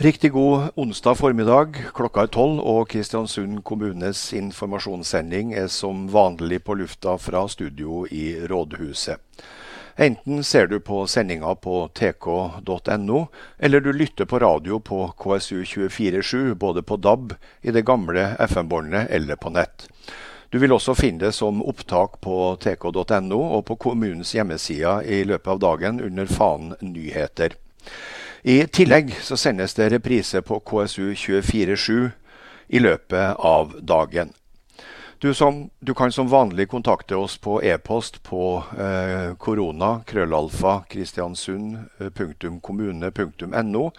Riktig god onsdag formiddag. Klokka er tolv, og Kristiansund kommunes informasjonssending er som vanlig på lufta fra studio i rådhuset. Enten ser du på sendinga på tk.no, eller du lytter på radio på KSU247, både på DAB, i det gamle FM-båndet eller på nett. Du vil også finne det som opptak på tk.no og på kommunens hjemmesider i løpet av dagen under fanen nyheter. I tillegg så sendes det reprise på KSU247 i løpet av dagen. Du, som, du, kan som vanlig kontakte oss på e-post på eh, korona krøllalfa kristiansund.kommune.no,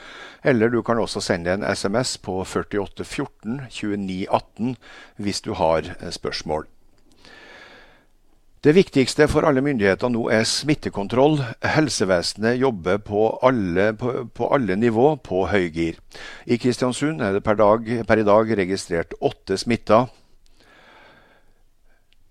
eller du kan også sende en SMS på 4814 2918 hvis du har eh, spørsmål. Det viktigste for alle myndigheter nå er smittekontroll. Helsevesenet jobber på alle, på, på alle nivå på høygir. I Kristiansund er det per, dag, per i dag registrert åtte smitta.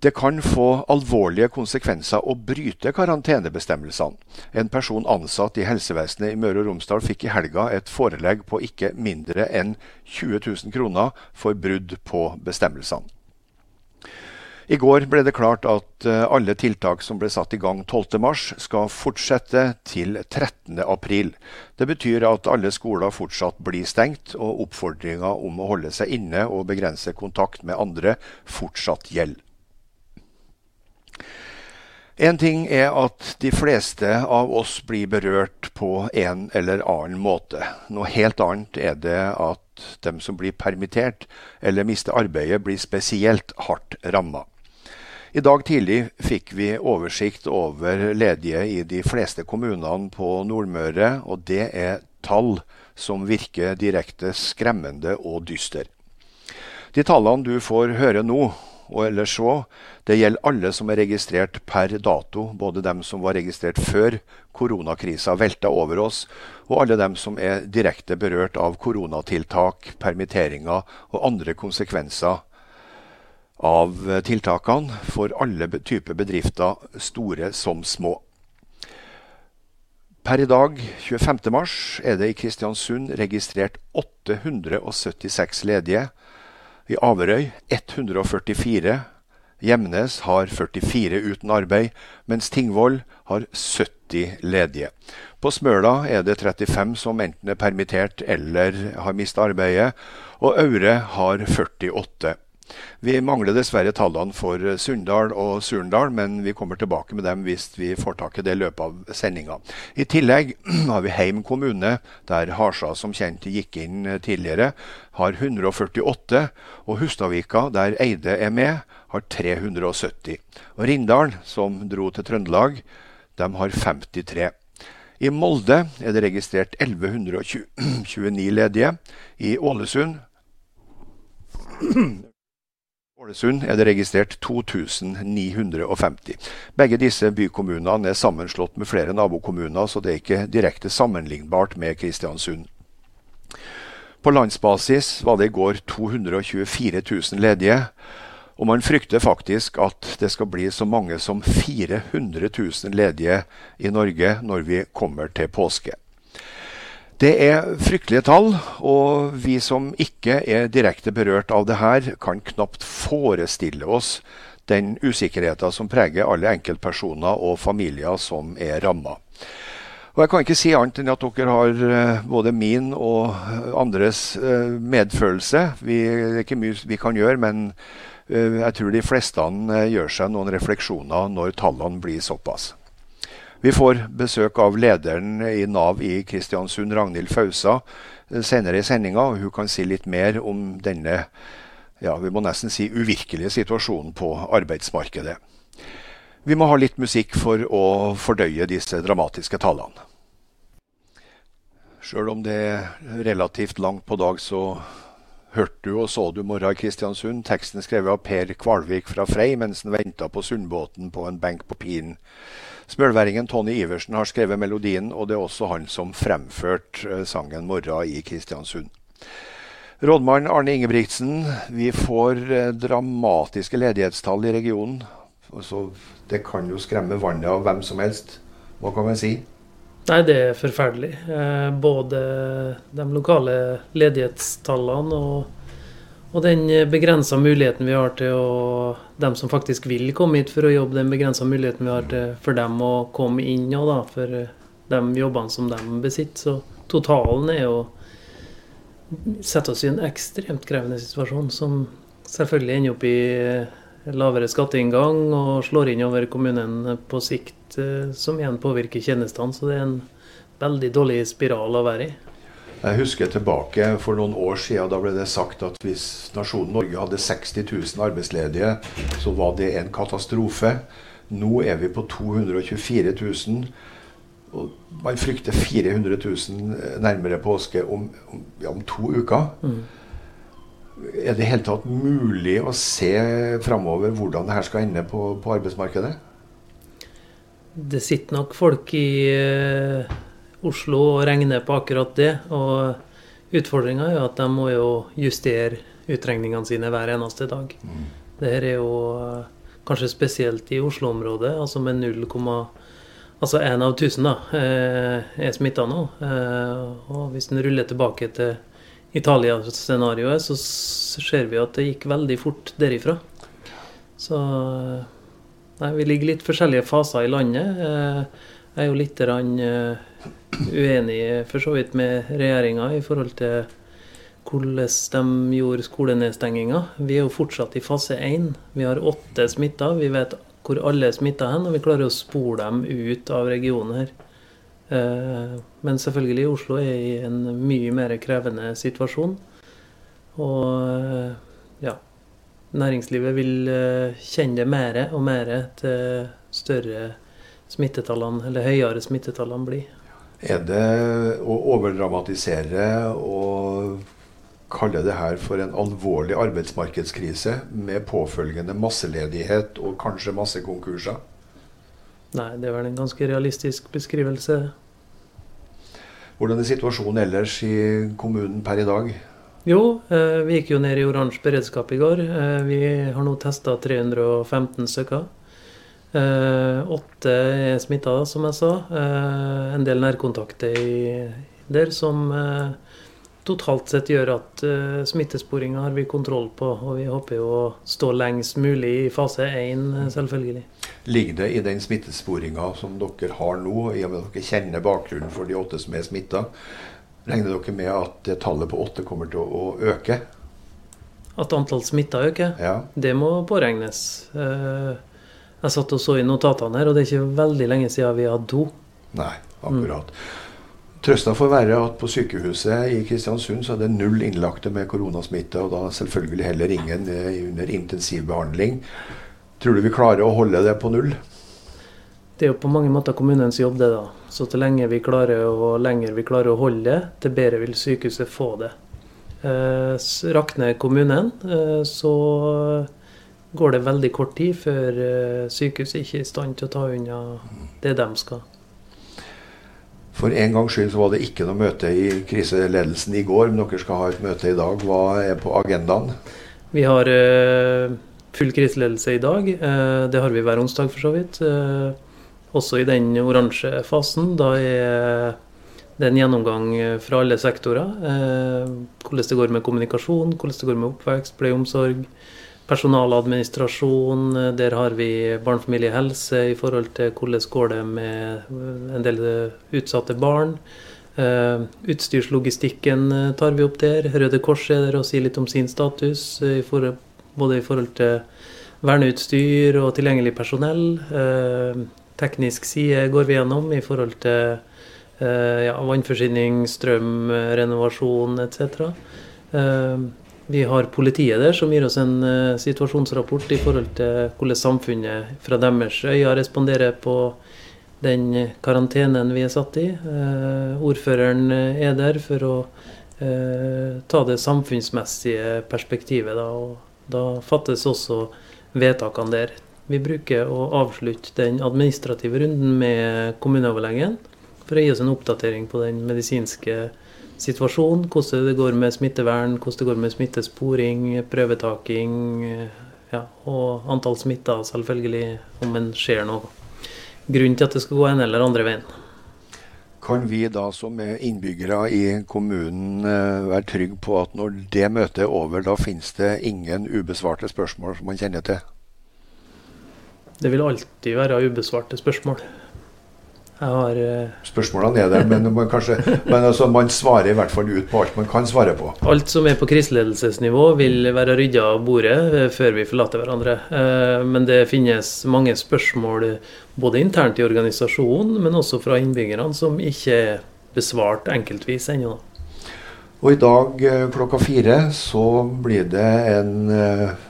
Det kan få alvorlige konsekvenser å bryte karantenebestemmelsene. En person ansatt i helsevesenet i Møre og Romsdal fikk i helga et forelegg på ikke mindre enn 20 000 kroner for brudd på bestemmelsene. I går ble det klart at eh, alle tiltak som ble satt i gang 12.3 skal fortsette til 13.4. Det betyr at alle skoler fortsatt blir stengt, og oppfordringa om å holde seg inne og begrense kontakt med andre fortsatt gjelder. En ting er at de fleste av oss blir berørt på en eller annen måte. Noe helt annet er det at dem som blir permittert eller mister arbeidet, blir spesielt hardt ramma. I dag tidlig fikk vi oversikt over ledige i de fleste kommunene på Nordmøre, og det er tall som virker direkte skremmende og dyster. De tallene du får høre nå, og ellers så, det gjelder alle som er registrert per dato, både dem som var registrert før koronakrisa velta over oss, og alle dem som er direkte berørt av koronatiltak, permitteringer og andre konsekvenser av tiltakene for alle typer bedrifter, store som små. Per i dag, 25.3, er det i Kristiansund registrert 876 ledige. I Averøy 144. Gjemnes har 44 uten arbeid, mens Tingvoll har 70 ledige. På Smøla er det 35 som enten er permittert eller har mistet arbeidet, og Aure har 48. Vi mangler dessverre tallene for Sunndal og Surndal, men vi kommer tilbake med dem hvis vi får tak i det i løpet av sendinga. I tillegg har vi Heim kommune, der Harsa som kjent gikk inn tidligere, har 148. Og Hustadvika, der Eide er med, har 370. Og Rindal, som dro til Trøndelag, de har 53. I Molde er det registrert 1129 ledige. I Ålesund Ålesund er det registrert 2950. Begge disse bykommunene er sammenslått med flere nabokommuner, så det er ikke direkte sammenlignbart med Kristiansund. På landsbasis var det i går 224 000 ledige, og man frykter faktisk at det skal bli så mange som 400 000 ledige i Norge når vi kommer til påske. Det er fryktelige tall, og vi som ikke er direkte berørt av det her, kan knapt forestille oss den usikkerheten som preger alle enkeltpersoner og familier som er ramma. Og Jeg kan ikke si annet enn at dere har eh, både min og andres eh, medfølelse. Vi, det er ikke mye vi kan gjøre, men eh, jeg tror de fleste gjør seg noen refleksjoner når tallene blir såpass. Vi får besøk av lederen i Nav i Kristiansund, Ragnhild Fausa, eh, senere i sendinga. Hun kan si litt mer om denne ja, vi må nesten si uvirkelige situasjonen på arbeidsmarkedet. Vi må ha litt musikk for å fordøye disse dramatiske tallene. Sjøl om det er relativt langt på dag, så hørte du og så du morra i Kristiansund. Teksten skrevet av Per Kvalvik fra Frei mens han venta på Sundbåten på en benk på Pinen. Smølværingen Tony Iversen har skrevet melodien, og det er også han som fremførte eh, sangen 'Morra' i Kristiansund. Rådmann Arne Ingebrigtsen, vi får eh, dramatiske ledighetstall i regionen. Altså, det kan jo skremme vannet av hvem som helst. Hva kan man si? Nei, det er forferdelig. Eh, både de lokale ledighetstallene og, og den begrensa muligheten vi har til å Dem som faktisk vil komme hit for å jobbe, den begrensa muligheten vi har til, for dem å komme inn òg, da, for de jobbene som de besitter. Så totalen er jo Setter oss i en ekstremt krevende situasjon som selvfølgelig ender opp i lavere skatteinngang og slår inn over kommunen på sikt, eh, som igjen påvirker tjenestene. Så det er en veldig dårlig spiral å være i. Jeg husker tilbake for noen år siden. Da ble det sagt at hvis nasjonen Norge hadde 60 000 arbeidsledige, så var det en katastrofe. Nå er vi på 224 000. Og man frykter 400 000 nærmere påske om, om, ja, om to uker. Mm. Er det i hele tatt mulig å se framover hvordan det her skal ende på, på, arbeidsmarkedet? Det sitter nok folk i uh, Oslo og regner på akkurat det. Og utfordringa er jo at de må jo justere utregningene sine hver eneste dag. Mm. Dette er jo uh, kanskje spesielt i Oslo-området, altså med 0, altså 1 av 1000 da, uh, er smitta nå. Og hvis en ruller tilbake til Italia-scenarioet, så ser vi at det gikk veldig fort derifra. Så nei, vi ligger litt forskjellige faser i landet. Jeg er jo litt eh, uenig for så vidt med regjeringa i forhold til hvordan de gjorde skolenedstenginga. Vi er jo fortsatt i fase én. Vi har åtte smitta. Vi vet hvor alle er smitta hen, og vi klarer å spore dem ut av regionen her. Eh, men selvfølgelig Oslo er i en mye mer krevende situasjon. Og eh, ja, næringslivet vil kjenne det mer og mer til større smittetallene, eller høyere smittetallene blir. Er det å overdramatisere og kalle det her for en alvorlig arbeidsmarkedskrise med påfølgende masseledighet og kanskje masse konkurser? Nei, det er vel en ganske realistisk beskrivelse. Hvordan er situasjonen ellers i kommunen per i dag? Jo, eh, vi gikk jo ned i oransje beredskap i går. Eh, vi har nå testa 315 stykker. Eh, åtte er smitta, som jeg sa. En del nærkontakter der som totalt sett gjør at uh, smittesporinga har vi kontroll på. Og vi håper jo å stå lengst mulig i fase 1, uh, selvfølgelig. Ligger det i den smittesporinga som dere har nå, i og med at dere kjenner bakgrunnen for de åtte som er smitta, regner dere med at tallet på åtte kommer til å øke? At antall smitta øker? Ja. Det må påregnes. Uh, jeg satt og så i notatene her, og det er ikke veldig lenge siden vi hadde to. Nei, akkurat. Mm. Trøsta får være at på sykehuset i Kristiansund så er det null innlagte med koronasmitte, og da selvfølgelig heller ingen eh, under intensivbehandling. Tror du vi klarer å holde det på null? Det er jo på mange måter kommunens jobb, det. da. Så til lenge vi klarer å, lenger vi klarer å holde det, til bedre vil sykehuset få det. Eh, rakner kommunen, eh, så går det veldig kort tid før eh, sykehuset ikke er i stand til å ta unna det de skal. For en gangs skyld så var det ikke noe møte i kriseledelsen i går, men dere skal ha et møte i dag. Hva er på agendaen? Vi har uh, full kriseledelse i dag. Uh, det har vi hver onsdag, for så vidt. Også i den oransje fasen. Da er det en gjennomgang fra alle sektorer. hvordan det går med kommunikasjon, hvordan det går med oppvekst, pleie og omsorg personaladministrasjon. Der har vi barnefamiliehelse i forhold til hvordan går det med en del utsatte barn. Uh, utstyrslogistikken eh, tar vi opp der. Røde Kors er der og sier litt om sin status. Både i forhold til verneutstyr og tilgjengelig personell. Teknisk side går vi gjennom i forhold til ja, vannforsyning, strøm, renovasjon etc. Vi har politiet der som gir oss en uh, situasjonsrapport i forhold til hvordan samfunnet fra deres øyne responderer på den karantenen vi er satt i. Uh, ordføreren er der for å uh, ta det samfunnsmessige perspektivet. Da, og da fattes også vedtakene der. Vi bruker å avslutte den administrative runden med kommuneoverlegen for å gi oss en oppdatering på den medisinske situasjon, hvordan det går med smittevern, hvordan det går med smittesporing, prøvetaking ja, og antall smitta, selvfølgelig, om en ser noe grunn til at det skal gå en eller andre veien. Kan vi da som er innbyggere i kommunen være trygge på at når det møtet er over, da finnes det ingen ubesvarte spørsmål som man kjenner til? Det vil alltid være ubesvarte spørsmål. Har, uh... Spørsmålene er der, men, man, kanskje, men altså, man svarer i hvert fall ut på alt man kan svare på. Alt som er på kriseledelsesnivå vil være rydda av bordet uh, før vi forlater hverandre. Uh, men det finnes mange spørsmål både internt i organisasjonen, men også fra innbyggerne, som ikke er besvart enkeltvis ennå. Og i dag klokka fire så blir det en,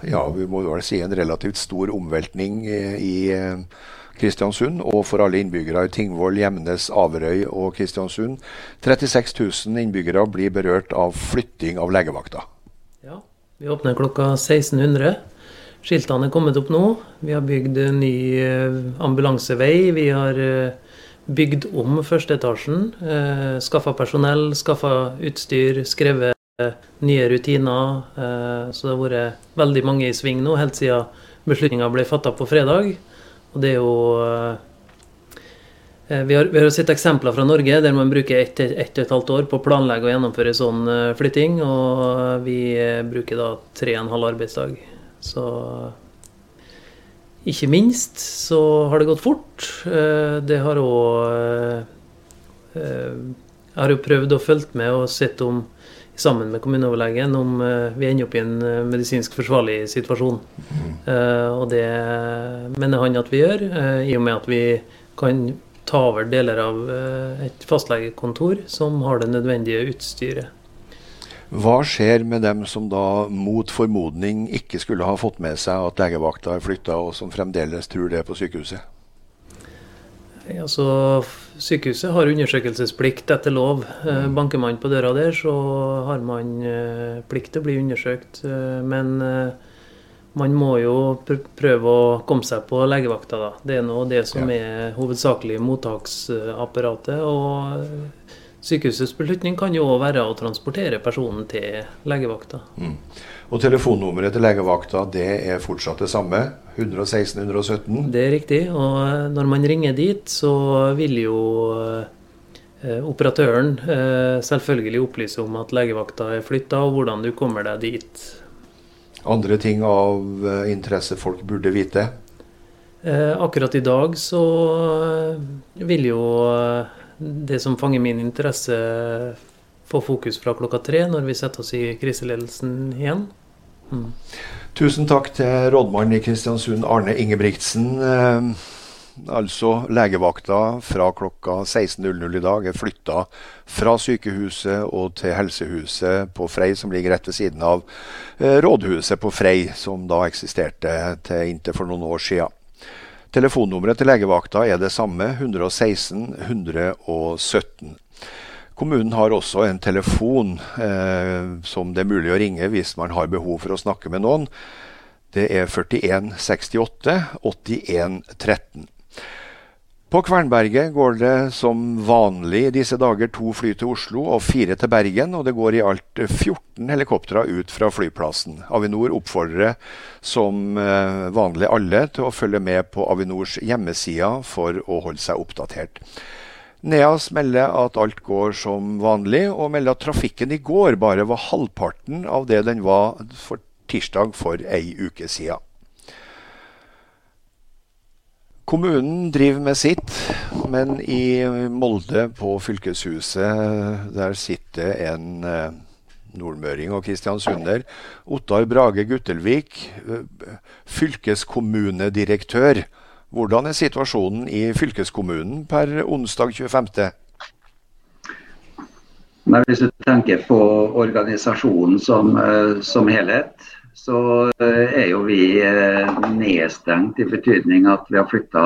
ja, vi må vel si en relativt stor omveltning i Kristiansund, og for alle innbyggere i Tingvoll, Gjemnes, Averøy og Kristiansund. 36 000 innbyggere blir berørt av flytting av legevakta. Ja, vi åpner klokka 1600. Skiltene er kommet opp nå. Vi har bygd ny eh, ambulansevei. Vi har eh, bygd om førsteetasjen. etasjen skaffa personell, skaffa utstyr, skrevet nye rutiner. Så det har vært veldig mange i sving nå, helt siden beslutninga ble fatta på fredag. Og det er jo eh, vi har, vi har, sett eksempler fra Norge der man bruker ett et, et, et halvt år på å planlegge og gjennomføre sånn eh, flytting, og vi eh, bruker da tre og en halv arbeidsdag. Så ikke minst så har det gått fort. Det har òg Jeg har jo prøvd å følge med og sett om sammen med kommuneoverlegen om uh, vi ender opp i en uh, medisinsk forsvarlig situasjon. Mm. Uh, og det mener han at vi gjør, i og med at vi kan ta over deler av et fastlegekontor som har det nødvendige utstyret. Hva skjer med dem som da mot formodning ikke skulle ha fått med seg at legevakta har flytta, og som fremdeles tror det på sykehuset? Altså, sykehuset har undersøkelsesplikt etter lov. Eh, mm. Banker man på døra der, så har man eh, plikt til å bli undersøkt. Eh, men man må jo prøve å komme seg på legevakta, da. Det er nå det som er hovedsakelig mottaksapparatet. Og sykehusets beslutning kan jo òg være å transportere personen til legevakta. Mm. Og telefonnummeret til legevakta det er fortsatt det samme? 116 117? Det er riktig. Og når man ringer dit, så vil jo eh, operatøren eh, selvfølgelig opplyse om at legevakta er flytta, og hvordan du kommer deg dit. Andre ting av eh, interesse folk burde vite? Akkurat i dag så vil jo det som fanger min interesse få fokus fra klokka tre når vi setter oss i kriseledelsen igjen. Mm. Tusen takk til rådmannen i Kristiansund, Arne Ingebrigtsen. Eh, altså legevakta fra klokka 16.00 i dag er flytta fra sykehuset og til helsehuset på Frei, som ligger rett ved siden av eh, rådhuset på Frei, som da eksisterte til inntil for noen år siden. Telefonnummeret til legevakta er det samme, 116 117. Kommunen har også en telefon eh, som det er mulig å ringe hvis man har behov for å snakke med noen. Det er 41 68 81 13. På Kvernberget går det som vanlig i disse dager to fly til Oslo og fire til Bergen, og det går i alt 14 helikoptre ut fra flyplassen. Avinor oppfordrer som eh, vanlig alle til å følge med på Avinors hjemmesider for å holde seg oppdatert. Neas melder at alt går som vanlig, og melder at trafikken i går bare var halvparten av det den var for tirsdag for ei uke siden. Kommunen driver med sitt, men i Molde, på fylkeshuset, der sitter en eh, nordmøring og kristiansunder. Ottar Brage Guttelvik, eh, fylkeskommunedirektør. Hvordan er situasjonen i fylkeskommunen per onsdag 25.? Nei, hvis du tenker på organisasjonen som, eh, som, helhet, så eh, er jo vi eh, nedstengt i betydning at vi har flytta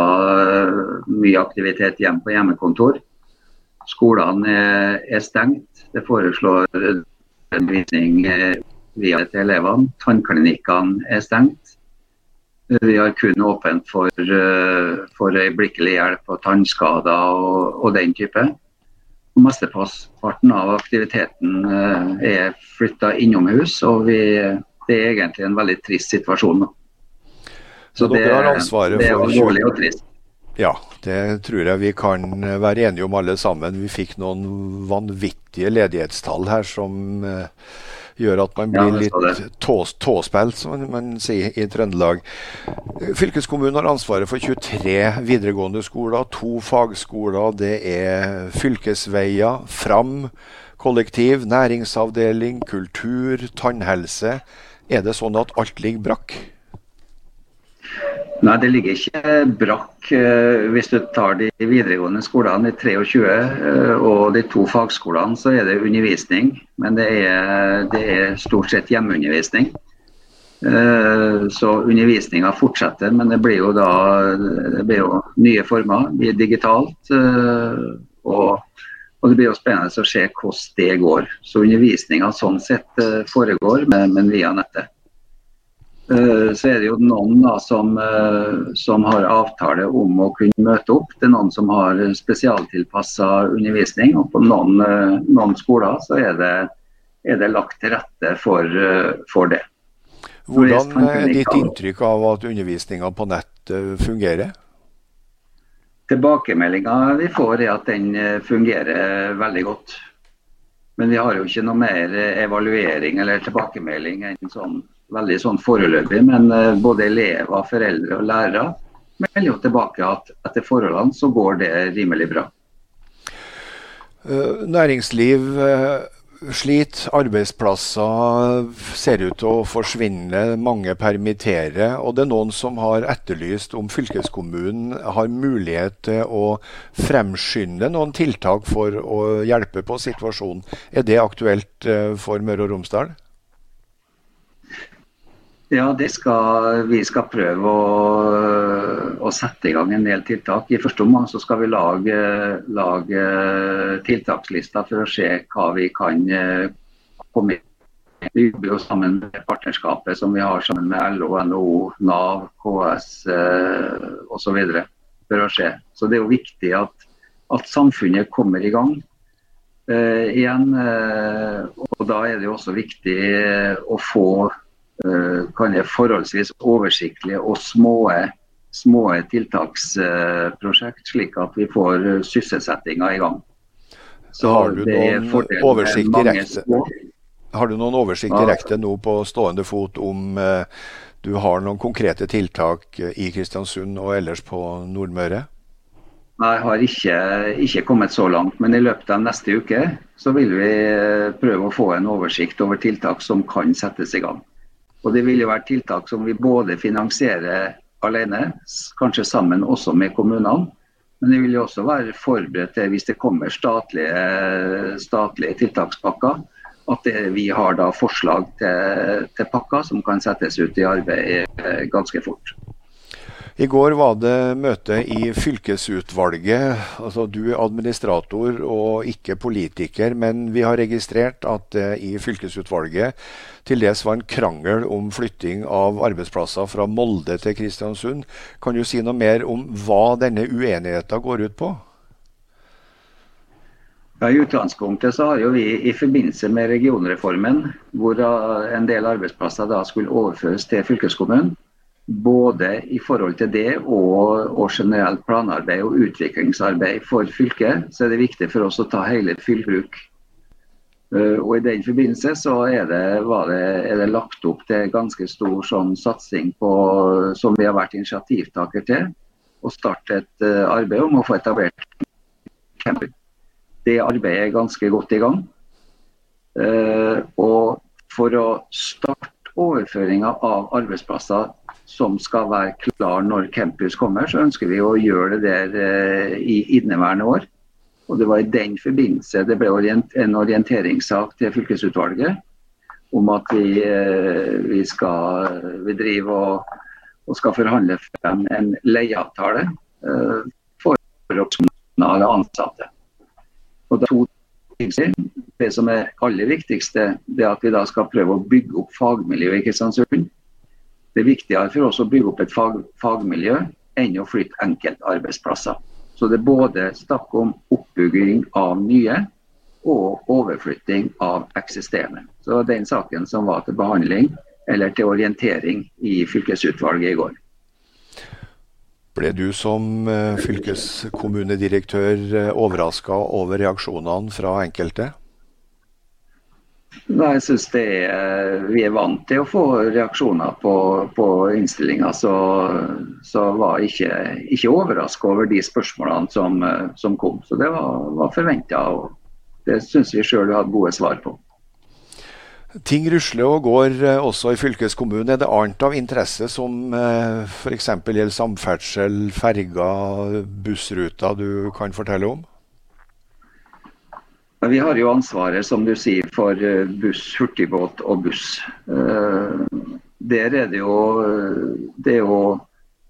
mye aktivitet hjem på hjemmekontor. Skolene er stengt. Det foreslår undervisning via til elevene. Tannklinikkene er stengt. Vi har kun åpent for, eh, for øyeblikkelig hjelp og tannskader og, og den type. Mesteparten av aktiviteten eh, er flytta innomhus, og vi, det er egentlig en veldig trist situasjon. Så, Så det, det er alvorlig og trist. Ja, det tror jeg vi kan være enige om alle sammen. Vi fikk noen vanvittige ledighetstall her som uh, gjør at man blir litt tås, tåspilt, som man sier i Trøndelag. Fylkeskommunen har ansvaret for 23 videregående skoler, to fagskoler. Det er fylkesveier, Fram, kollektiv, næringsavdeling, kultur, tannhelse. Er det sånn at alt ligger brakk? Nei, det ligger ikke brakk eh, hvis du tar de videregående skolene, de 23, eh, og de to fagskolene, så er det undervisning. Men det er, det er stort sett hjemmeundervisning. Eh, så undervisninga fortsetter, men det blir jo da blir jo nye former. Det blir digitalt. Og, og, det blir jo spennende å se hvordan det går. Så undervisninga sånn sett foregår, men via nettet. Eh, så er det jo noen da, som, eh, som, har avtale om å kunne møte opp. Det er noen som har spesialtilpassa undervisning. Og på noen, eh, noen skoler så er det, er det, lagt til rette for, for det. Hvordan er ditt inntrykk av at undervisninga på nett fungerer? Tilbakemeldinga vi får er at den fungerer veldig godt. Men vi har jo ikke noe mer evaluering eller tilbakemelding enn sånn veldig sånn foreløpig, men eh, både elever, foreldre og lærere melder jo tilbake at etter forholdene så går det rimelig bra. Eh, næringsliv eh, sliter, arbeidsplasser ser ut til å forsvinne, mange permitterer. Og det er noen som har etterlyst om fylkeskommunen har mulighet til å fremskynde noen tiltak for å hjelpe på situasjonen. Er det aktuelt for Møre og Romsdal? Ja, skal, vi skal prøve å, å, sette i gang en del tiltak. I første omgang skal vi lage, lage tiltakslister for å se hva vi kan eh, komme med. Vi jobber jo sammen med partnerskapet som vi har sammen med LO, NHO, Nav, KS eh, osv. for å. Så det er jo viktig at, at samfunnet kommer i gang. Uh, igjen, uh, og Da er det jo også viktig å få Eh, kan jeg forholdsvis oversiktlige og små, små tiltaksprosjekt, slik at vi får sysselsettinga i gang. Så har du noen oversikt direkte? Har du noen oversikt direkte nå på stående fot om eh, du har noen konkrete tiltak i Kristiansund og ellers på Nordmøre? Jeg har ikke, ikke, kommet så langt, men i løpet av neste uke så vil vi prøve å få en oversikt over tiltak som kan settes i gang. Og Det vil jo være tiltak som vi både finansierer alene, kanskje sammen også med kommunene. Men det vil jo også være forberedt til hvis det kommer statlige, statlige tiltakspakker. At det, vi har da forslag til, til pakker som kan settes ut i arbeid ganske fort. I går var det møte i fylkesutvalget. Altså, du er administrator og ikke politiker, men vi har registrert at det i fylkesutvalget til dels var en krangel om flytting av arbeidsplasser fra Molde til Kristiansund. Kan du si noe mer om hva denne uenigheten går ut på? Ja, I utgangspunktet så har jo vi i forbindelse med regionreformen, hvor en del arbeidsplasser da skulle overføres til fylkeskommunen, både i forhold til det og, og, generelt planarbeid og utviklingsarbeid for fylket, så er det viktig for oss å ta hele fylkebruk. Uh, og I den forbindelse så er det, det, er det, lagt opp til ganske stor sånn satsing på, som vi har vært initiativtaker til. Å starte et uh, arbeid om å få etablert camping. Det arbeidet er ganske godt i gang. Uh, og for å starte overføringa av arbeidsplasser som skal være klar når campus kommer, så ønsker vi å gjøre det der eh, i inneværende år. Og Det var i den forbindelse det ble en orienteringssak til fylkesutvalget om at vi, eh, vi skal vi driver og, og, skal forhandle frem en leieavtale uh, for alle ansatte. Og det, to det som er aller viktigste, det er at vi da skal prøve å bygge opp fagmiljøet i Kristiansund. Det er viktigere for oss å bygge opp et fag, fagmiljø enn å flytte enkeltarbeidsplasser. Så det er både snakk om oppbygging av nye og overflytting av eksisterende. Så Den saken som var til behandling eller til orientering i fylkesutvalget i går. Ble du som fylkeskommunedirektør overraska over reaksjonene fra enkelte? Nei, jeg synes det Vi er vant til å få reaksjoner på, på innstillinga, så, så var jeg ikke, ikke overraska over de spørsmålene som, som, kom. Så Det var, var forventa, og det syns vi sjøl vi hadde gode svar på. Ting rusler og går eh, også i fylkeskommunen. Er det annet av interesse som eh, f.eks. gjelder samferdsel, ferger, bussruter du kan fortelle om? Vi har jo ansvaret som du sier, for eh, buss, hurtigbåt og buss. Eh, der er det jo, det er jo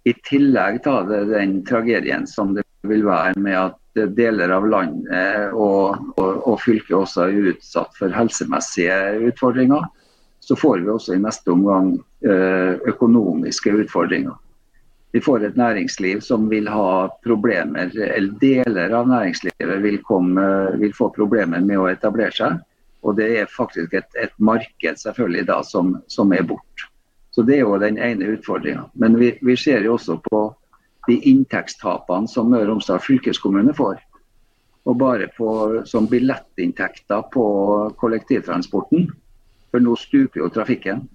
i tillegg til den tragedien som det vil være med at deler av landet og, og, og fylket også er utsatt for helsemessige utfordringer, så får vi også i neste omgang eh, økonomiske utfordringer. Vi får et næringsliv som vil ha problemer, eller deler av næringslivet vil, komme, vil få problemer med å etablere seg. Og det er faktisk et, et marked selvfølgelig da som, som er borte. Så Det er jo den ene utfordringa. Men vi, vi, ser jo også på de inntektstapene som Møre og Romsdal fylkeskommune får. Og bare på, som billettinntekter på kollektivtransporten. For nå stuper jo trafikken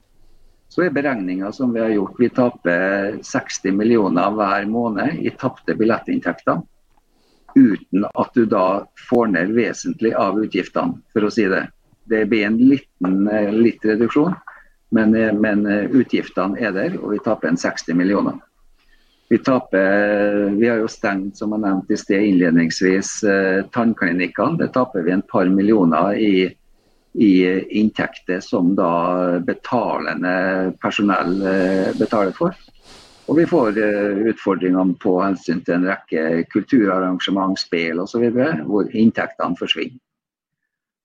så er beregninga som vi har gjort, vi taper 60 millioner hver måned i tapte billettinntekter. Uten at du da får ned vesentlig av utgiftene, for å si det. Det blir en liten eh, litt reduksjon, men, eh, men eh, utgiftene er der, og vi taper en 60 millioner. Vi, taper, vi har jo stengt som jeg nevnte i sted innledningsvis, tannklinikkene. Det taper vi en par millioner i i inntekter som da betalende personell eh, betaler for. Og vi får utfordringer utfordringene på hensyn til en rekke kulturarrangement, spill osv. hvor inntektene forsvinner.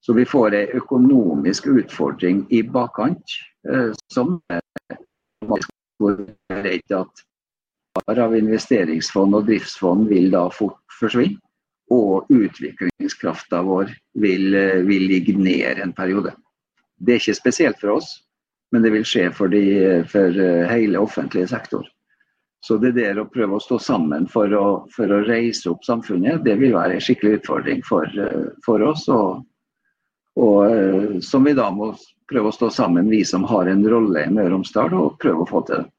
Så vi får en økonomisk utfordring i bakkant eh, som greit at av investeringsfond og driftsfond vil da fort forsvinne og utviklingskrafta vår vil, eh, vil, ligge ned en periode. Det er ikke spesielt for oss, men det vil skje for, de, for eh, hele offentlige sektor. Så det der å prøve å stå sammen for å, for å reise opp samfunnet, det vil være en skikkelig utfordring for, eh, for oss. Og, og, som vi da må prøve å stå sammen, vi som har en rolle i Møre og Romsdal, og prøve å få til det.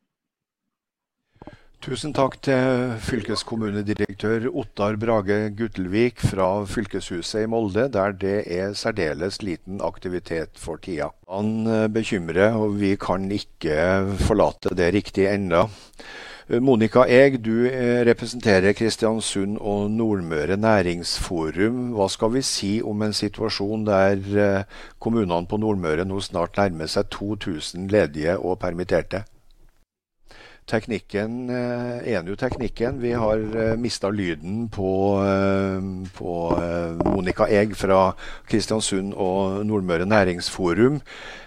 Tusen takk til fylkeskommunedirektør Ottar Brage Guttelvik fra fylkeshuset i Molde, der det er særdeles liten aktivitet for tida. Han eh, bekymrer, og vi kan ikke forlate det riktig ennå. Monica Eeg, du eh, representerer Kristiansund og Nordmøre Næringsforum. Hva skal vi si om en situasjon der eh, kommunene på Nordmøre nå snart nærmer seg 2000 ledige og permitterte? Teknikken eh, jo teknikken. Vi har eh, mista lyden på, eh, på Monica Egg fra Kristiansund og Nordmøre Næringsforum.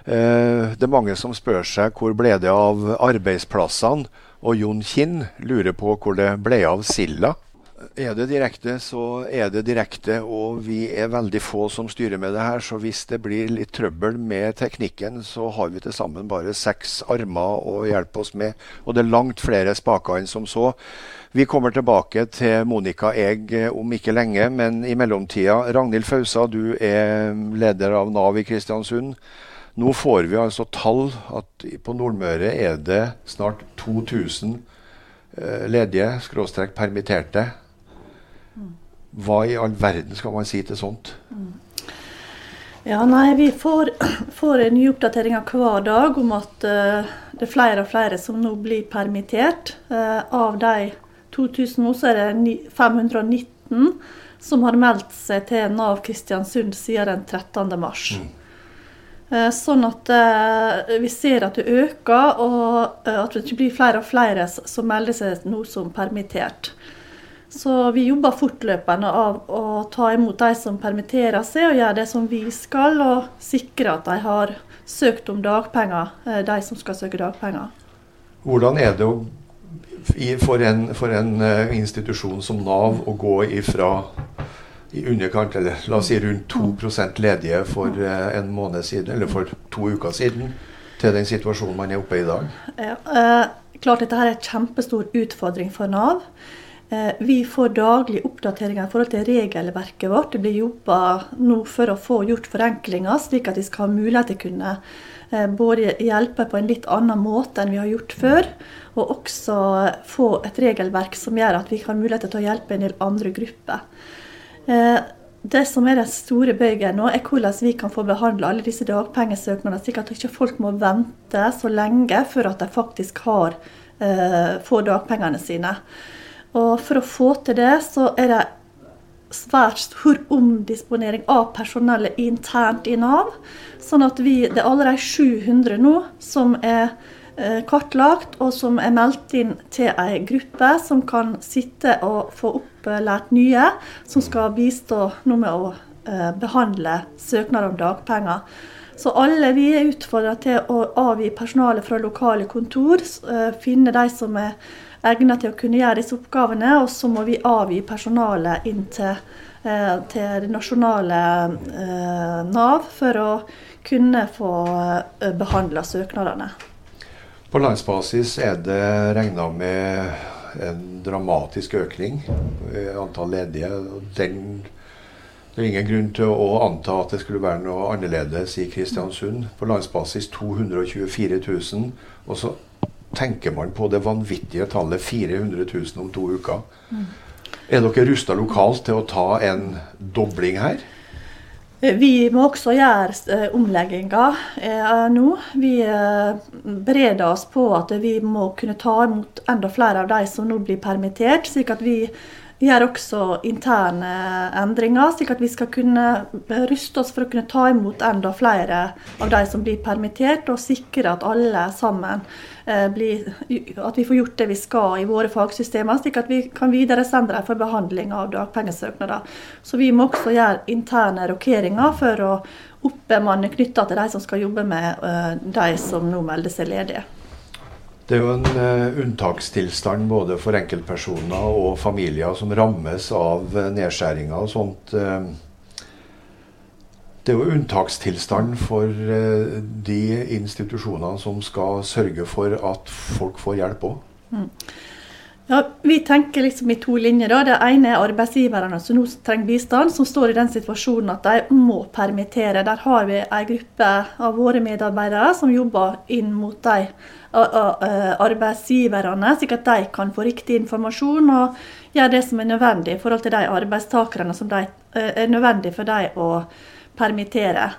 det er mange som spør seg hvor ble det av arbeidsplassene. Og Jon Kinn lurer på hvor det ble av Silla. Er det direkte, så er det direkte. Og vi er veldig få som styrer med det her. Så hvis det blir litt trøbbel med teknikken, så har vi til sammen bare seks armer å hjelpe oss med. Og det er langt flere spaker enn som så. Vi kommer tilbake til Monica Egg om ikke lenge, men i mellomtida Ragnhild Fausa, du er leder av Nav i Kristiansund. Nå får vi altså tall at på Nordmøre er det snart 2000 eh, ledige, skråstrek permitterte. Hva i all verden skal man si til sånt? Ja, nei, Vi får, får nye oppdateringer hver dag om at uh, det er flere og flere som nå blir permittert. Uh, av de 2000 nå, så er det 519 som har meldt seg til Nav Kristiansund siden den 13. mars. Mm. Uh, sånn at vi ser at det øker, og at det blir flere og flere som melder seg nå som permittert. Så vi jobber fortløpende av å ta imot de som permitterer seg, og gjøre det som vi skal, og sikre at de har søkt om dagpenger, eh, de som skal søke dagpenger. Hvordan er det for en, for en eh, institusjon som Nav å gå ifra i underkant, eller la oss si rundt 2% ledige for eh, en måned siden, eller for to uker siden, til den situasjonen man er oppe i i dag? Ja, klart dette her er en kjempestor utfordring for Nav. Eh, vi får daglig oppdateringer i forhold til regelverket vårt. Det blir jobba nå for å få gjort forenklinger, slik at vi skal ha mulighet til å kunne eh, både hjelpe på en litt annen måte enn vi har gjort før, og også få et regelverk som gjør at vi har mulighet til å hjelpe en del andre grupper. Det som er den store bøygen nå, er hvordan vi kan få behandla alle disse dagpengesøknadene, slik at ikke folk må vente så lenge før at de faktisk har, eh, får dagpengene sine. Og For å få til det, så er det svært stor omdisponering av personellet internt i Nav. Sånn at vi, det er allerede 700 nå som er Eh, kartlagt, og som er meldt inn til ei gruppe som kan sitte og få opplært nye, som skal bistå nå med å eh, behandle søknader om dagpenger. Så alle vi er utfordra til å avgi personale fra lokale kontor, eh, finne de som er egnet til å kunne gjøre disse oppgavene, og så må vi avgi personalet inn til, til det nasjonale Nav for å kunne få behandla søknadene. På landsbasis er det regna med en dramatisk økning i antall ledige. Den, det er ingen grunn til å anta at det skulle være noe annerledes i Kristiansund. På landsbasis 224 000. Og så tenker man på det vanvittige tallet 400 000 om to uker. Mm. Er dere rusta lokalt til å ta en dobling her? Eh, vi må også gjøre eh, omlegginger eh, nå. Vi bereder oss på at vi må kunne ta imot enda flere av de som nå blir permittert, slik at vi vi gjør også interne endringer, slik at vi skal kunne ruste oss for å kunne ta imot enda flere av de som blir permittert, og sikre at alle sammen eh, blir, at vi får gjort det vi skal i våre fagsystemer, slik at vi kan videresende dem for behandling av dagpengesøknader. Så vi må også gjøre interne rokeringer for å oppbemanne knytta til de som skal jobbe med eh, de som nå melder seg ledige. Det er jo en uh, unntakstilstand både for enkeltpersoner og familier som rammes av uh, nedskjæringer og sånt. Uh, det er jo unntakstilstand for de institusjonene som skal sørge for at folk får hjelp òg. Mm. Ja, Vi tenker liksom i to linjer. da. Det ene er arbeidsgiverne som nå trenger bistand, som står i den situasjonen at de må permittere. Der har vi en gruppe av våre medarbeidere som jobber inn mot de arbeidsgiverne, slik at de kan få riktig informasjon og gjøre det som er nødvendig i forhold til de arbeidstakerne som de, er nødvendig for dem å permittere.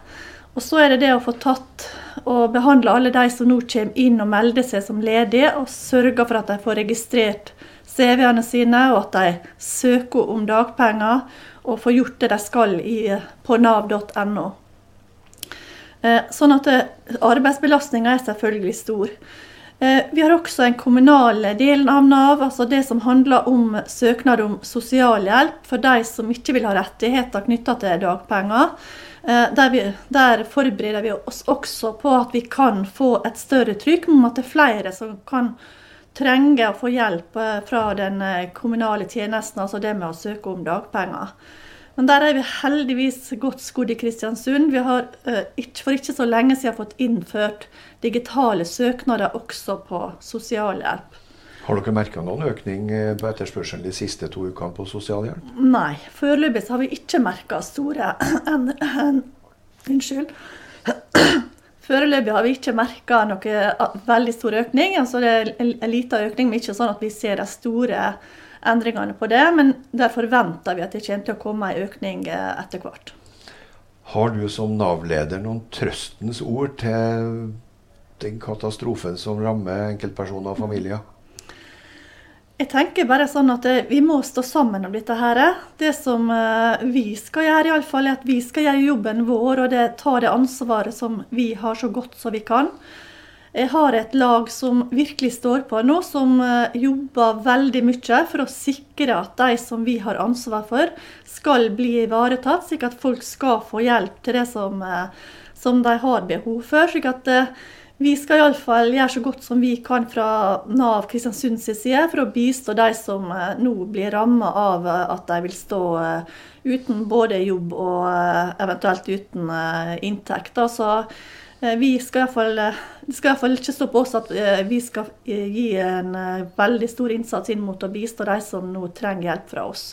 Og Så er det det å få tatt og behandle alle de som nå kommer inn og melder seg som ledige, og sørge for at de får registrert CV-ene sine, og at de søker om dagpenger og får gjort det de skal i, på nav.no. Eh, sånn at eh, arbeidsbelastninga er selvfølgelig stor. Eh, vi har også den kommunale delen av Nav, altså det som handler om søknad om sosialhjelp for de som ikke vil ha rettigheter knytta til dagpenger. Der, vi, der, forbereder vi oss også på at vi kan få et større trykk om at det er flere som kan trenge å få hjelp fra den kommunale tjenesten, altså det med å søke om dagpenger. Men der er vi heldigvis godt skodd i Kristiansund. Vi har for ikke så lenge siden fått innført digitale søknader også på sosialhjelp. Har dere merka noen økning eh, på etterspørselen de siste to ukene på sosialhjelp? Nei, foreløpig har vi ikke merka store en, en, Unnskyld. Foreløpig har vi ikke merka noen veldig stor økning. Altså det er en liten økning, men ikke sånn at vi ser de store endringene på det. Men der forventer vi at det kommer til å komme en økning eh, etter hvert. Har du som Nav-leder noen trøstens ord til den katastrofen som rammer enkeltpersoner og familier? Jeg tenker bare sånn at eh, Vi må stå sammen om dette. her. Det som eh, vi skal gjøre, i alle fall, er at vi skal gjøre jobben vår og det, ta det ansvaret som vi har så godt som vi kan. Jeg har et lag som virkelig står på nå, som eh, jobber veldig mye for å sikre at de som vi har ansvar for, skal bli ivaretatt, slik at folk skal få hjelp til det som, som de har behov for. slik at vi skal iallfall gjøre så godt som vi kan fra Nav Kristiansunds side for å bistå de som nå blir ramma av at de vil stå uten både jobb og eventuelt uten inntekt. Så vi skal iallfall Det skal iallfall ikke stå på oss at vi skal gi en veldig stor innsats inn mot å bistå de som nå trenger hjelp fra oss.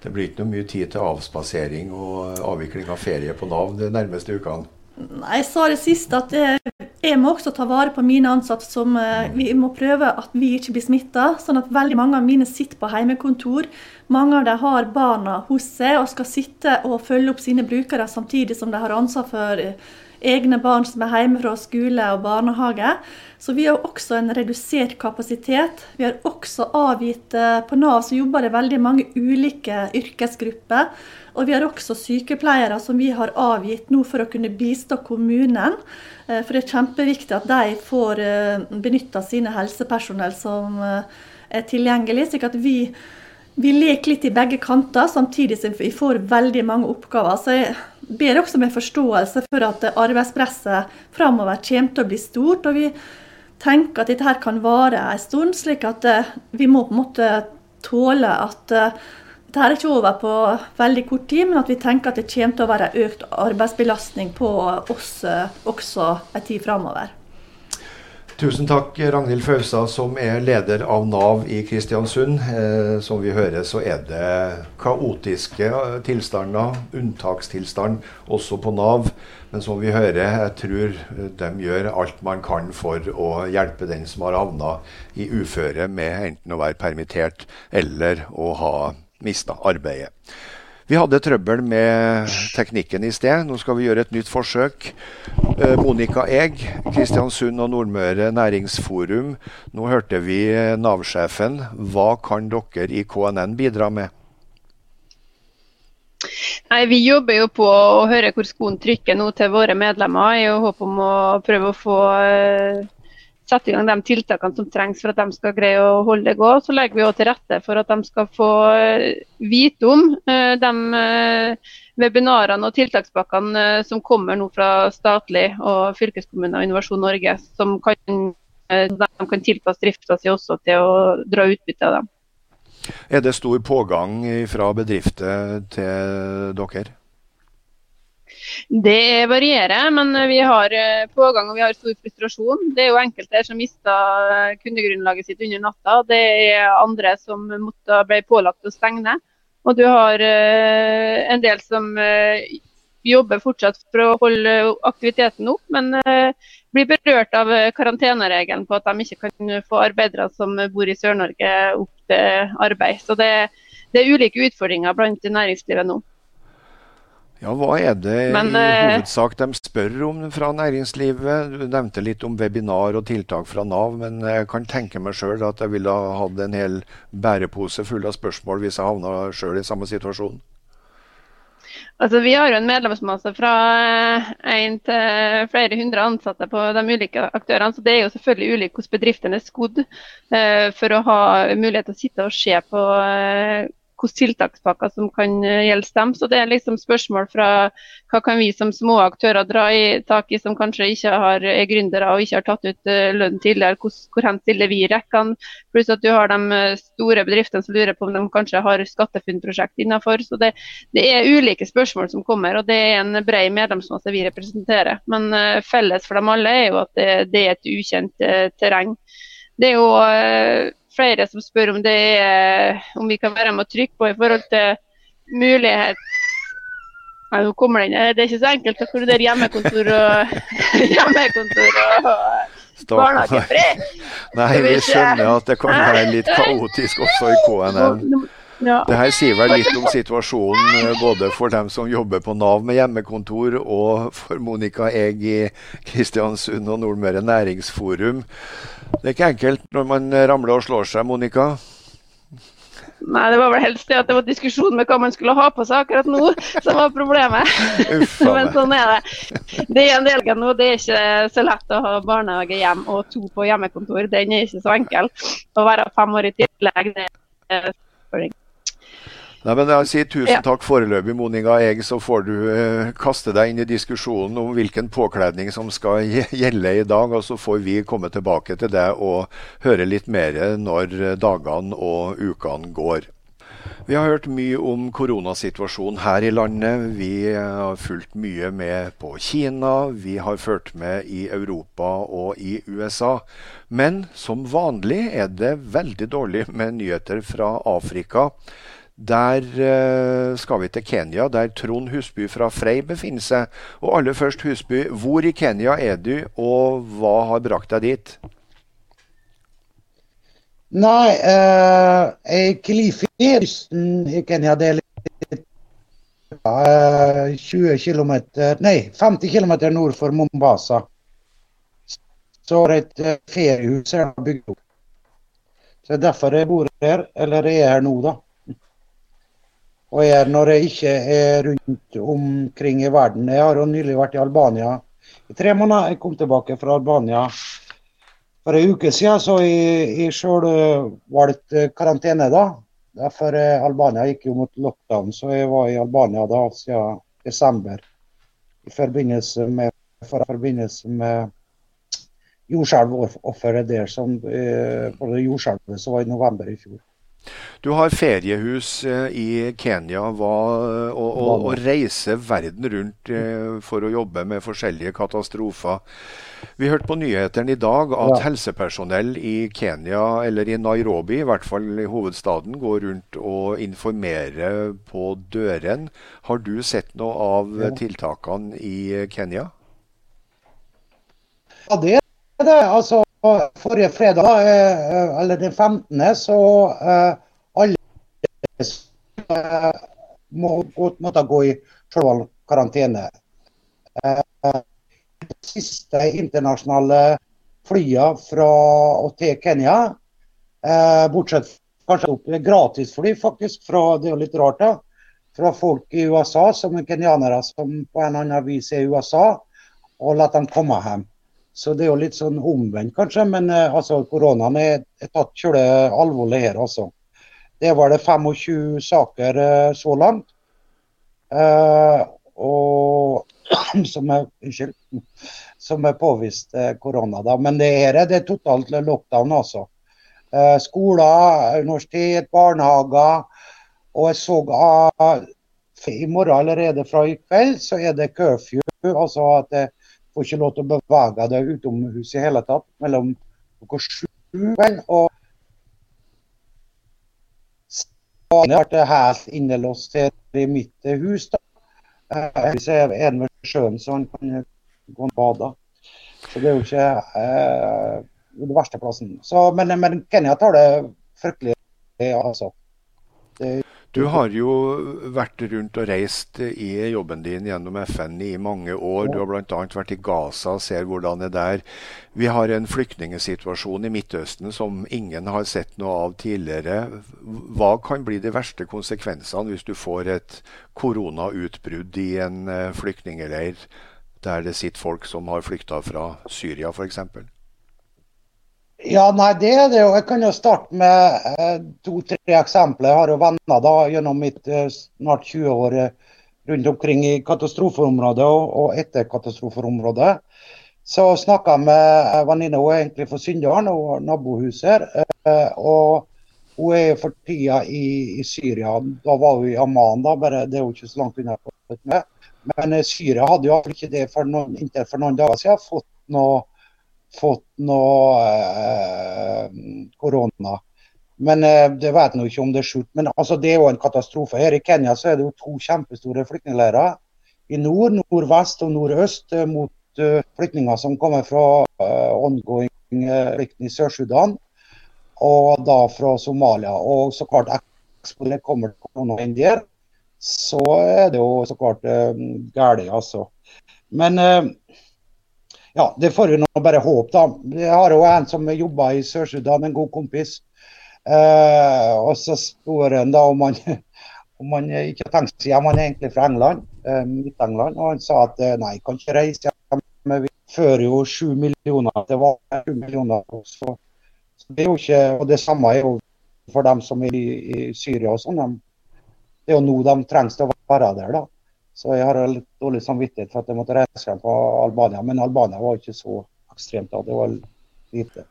Det blir ikke noe mye tid til avspasering og avvikling av ferie på Nav de nærmeste ukene? Jeg sa det sist, at jeg må også ta vare på mine ansatte. som Vi må prøve at vi ikke blir smitta. Sånn at veldig mange av mine sitter på heimekontor. Mange av dem har barna hos seg og skal sitte og følge opp sine brukere samtidig som de har ansvar for egne barn som er hjemme fra skole og barnehage. Så vi har også en redusert kapasitet. Vi har også avgitt eh, På Nav så jobber det veldig mange ulike yrkesgrupper. Og vi har også sykepleiere som vi har avgitt nå for å kunne bistå kommunen. Eh, for det er kjempeviktig at de får eh, benytta sine helsepersonell som er tilgjengelig, slik at vi vi leker litt i begge kanter, samtidig som vi får veldig mange oppgaver. Så jeg ber også med forståelse for at arbeidspresset framover kommer til å bli stort. Og vi tenker at dette her kan vare en stund, slik at eh, vi må på en måte tåle at eh, dette er ikke over på veldig kort tid, men at vi tenker at det kommer til å være økt arbeidsbelastning på oss eh, også en tid framover. Tusen takk, Ragnhild Fausa, som er leder av Nav i Kristiansund. Eh, som vi hører, så er det kaotiske tilstander, unntakstilstand, også på Nav. Men som vi hører, jeg tror de gjør alt man kan for å hjelpe den som har havna i uføre med enten å være permittert eller å ha mista arbeidet. Vi hadde trøbbel med teknikken i sted. Nå skal vi gjøre et nytt forsøk. Eh, Monica Egg, Kristiansund og Nordmøre Næringsforum. Nå hørte vi Nav-sjefen. Hva kan dere i KNN bidra med? Nei, Vi jobber jo på å høre hvor skoen trykker nå til våre medlemmer, i håp om å prøve å få eh, sette i gang de tiltakene som trengs for at de skal greie å holde det gå. Så legger vi også til rette for at de skal få eh, vite om eh, de eh, webinarene og tiltakspakkene som kommer nå fra statlig og fylkeskommune og Innovasjon Norge, som kan, de kan tilpasse drifta si også til å dra utbytte av dem. Er det stor pågang fra bedrifter til dere? Det varierer, men vi har eh, pågang og vi har stor frustrasjon. Det er jo enkelte som mista kundegrunnlaget sitt under natta. Det er andre som måtte ble pålagt å stenge. Og du har eh, en del som eh, jobber fortsatt for å holde aktiviteten opp, men blir berørt av karanteneregelen på at de ikke kan få arbeidere som bor i Sør-Norge opp til arbeid. Så det, det er ulike utfordringer blant næringslivet nå. Ja, Hva er det Men, i eh, hovedsak de spør om fra næringslivet? Du nevnte litt om webinar og tiltak fra Nav, men jeg kan tenke meg sjøl at jeg ville ha hatt en hel bærepose full av spørsmål hvis jeg havna sjøl i samme situasjon. Altså, vi har jo en medlemsmasse fra én til flere hundre ansatte på de ulike aktørene. så Det er jo selvfølgelig ulikt hvordan bedriftene er skodd uh, for å ha mulighet til å sitte og se på hvilke tiltakspakker som kan eh, gjelde dem. Så det er liksom spørsmål fra hva kan vi som små aktører dra i tak i, som kanskje ikke har, er gründere og ikke har tatt ut eh, lønn tidligere. Hvor, hvor hen stiller vi rekkene? Pluss at du har de eh, store bedriftene som lurer på om de kanskje har SkatteFUNN-prosjekt innenfor. Så det, det, er ulike spørsmål som kommer, og det er en bred medlemsmasse vi representerer. Men felles for dem alle er jo at det, det er et ukjent terreng. Det er jo flere som spør om, er, om vi kan være med å trykke på i forhold til mulighet Nei, nå kommer den. Det er ikke så enkelt å koordinere hjemmekontor og, hjemmekontor og barnehagefri. Nei, vi skjønner at det kan være litt kaotisk også i KNN. Ja. Det her sier vel litt om situasjonen eh, både for dem som jobber på Nav med hjemmekontor, og for Monica Egg i Kristiansund og Nordmøre Næringsforum. Det er ikke enkelt når man ramler og slår seg, Monica? Nei, det var vel helst det at det var diskusjon med hva man skulle ha på seg akkurat nå, som var problemet. Men sånn er det. Det er en del ganger nå. Det er ikke så lett å ha barnehage hjem og to på hjemmekontor. Den er ikke så enkel. Å være fem år i tillegg, det er utfordring. Nei, men jeg sier Tusen takk foreløpig, Monica Egg, så får du eh, kaste deg inn i diskusjonen om hvilken påkledning som skal gjelde i dag. og Så får vi komme tilbake til det og høre litt mer når dagene og ukene går. Vi har hørt mye om koronasituasjonen her i landet. Vi har fulgt mye med på Kina. Vi har fulgt med i Europa og i USA. Men som vanlig er det veldig dårlig med nyheter fra Afrika. Der eh, skal vi til Kenya, der Trond Husby fra Frei befinner seg. Og aller først, Husby, hvor i Kenya er du, og hva har brakt deg dit? Nei, uh, Kilifi, kysten i Kenya, det er litt uh, 20 km Nei, 50 km nord for Mombasa. Så er det et feriehus feriehus her bygd opp. Så er derfor jeg bor her, eller jeg er her nå, da. Og jeg, når jeg ikke er rundt omkring i verden Jeg har jo nylig vært i Albania i tre måneder. Jeg kom tilbake fra Albania for en uke siden så jeg, jeg sjøl valgte karantene da. Derfor Albania gikk jo mot lockdown, så jeg var i Albania da siden desember. I forbindelse med, for forbindelse med jordskjelvofferet der, som eh, på det jordskjelvet som var i november i fjor. Du har feriehus eh, i Kenya hva, og, og, og reiser verden rundt eh, for å jobbe med forskjellige katastrofer. Vi hørte på nyhetene i dag at helsepersonell i Kenya, eller i Nairobi, i hvert fall i hovedstaden, går rundt og informerer på døren. Har du sett noe av tiltakene i Kenya? Ja, det det. Altså, forrige fredag, eh, eller den 15., så uh, alle må, måtte gå i selve karantene. Uh, siste internasjonale flyene fra og til Kenya. Eh, bortsett kanskje opp gratisfly, faktisk. Fra, det er jo litt rart, da. Fra folk i USA, som er kenyanere som på en annen vis er i USA, og la dem komme hjem. Så det er jo litt sånn omvendt, kanskje. Men eh, altså, koronaen er, er tatt kjøle alvorlig her, altså. Det var det 25 saker eh, så langt. Eh, og som er, unnskyld, som er påvist eh, korona. Da. Men det er, det er totalt lockdown, altså. Eh, skoler, universitet, barnehager. Og jeg så ah, i morgen allerede fra i kveld, så er det curfew. Altså at jeg får ikke lov til å bevege deg utomhus i hele tatt mellom klokka sju og Jeg ble helt innelåst her i mitt hus. da. Heldigvis er en ved sjøen, så han kan gå og bade. Så det er jo ikke eh, den verste plassen. Så, men, men, Kenya tar det fryktelig, altså. Det, du har jo vært rundt og reist i jobben din gjennom FN i mange år. Du har bl.a. vært i Gaza og ser hvordan det er der. Vi har en flyktningsituasjon i Midtøsten som ingen har sett noe av tidligere. Hva kan bli de verste konsekvensene hvis du får et koronautbrudd i en eh, flyktningleir der det sitter folk som har flykta fra Syria f.eks.? Ja, nei, det er det. jo. jeg kan jo starte med eh, to-tre eksempler. Jeg har jo venner da gjennom mitt eh, snart 20 år eh, rundt omkring i katastrofeområdet og, etter katastrofeområdet. Så snakka jeg med en venninne, hun er egentlig fra Syndalen, nabohuset her. Eh, og hun er for tida i, i, Syria. Da var hun i Amman, da, bare det er jo ikke så langt unna. Men Syria hadde jo ikke det for noen, inntil for noen dager siden fått noe fått noe eh, korona. Men eh, det vet ikke om det er skjult. Men altså, det er jo en katastrofe. Her i Kenya så er det jo to kjempestore flyktningleirer. I nord, nordvest og nordøst eh, mot flyktninger som kommer fra ongoing konflikten i Sør-Sudan. Og da fra Somalia. Og så klart det kommer til der. så er det jo så klart uh, galt, altså. Men uh, ja, det får vi nå bare håpe, da. Jeg har jo en som jobber i Sør-Sudan, en god kompis. Eh, og så spør han da om han, om han ikke har tenkt seg hjem. Han er egentlig fra England, eh, Midt-England. Og han sa at eh, nei, kan ikke reise hjem. Vi fører jo sju millioner. Det var sju millioner. Så, så, det er jo ikke, og det samme er jo for dem som er i, i Syria og sånn. Det er jo nå de trengs til å være der, da. Så jeg har litt dårlig samvittighet for at jeg måtte reise hjem på Albania. Men Albania var ikke så ekstremt da. Det var lite.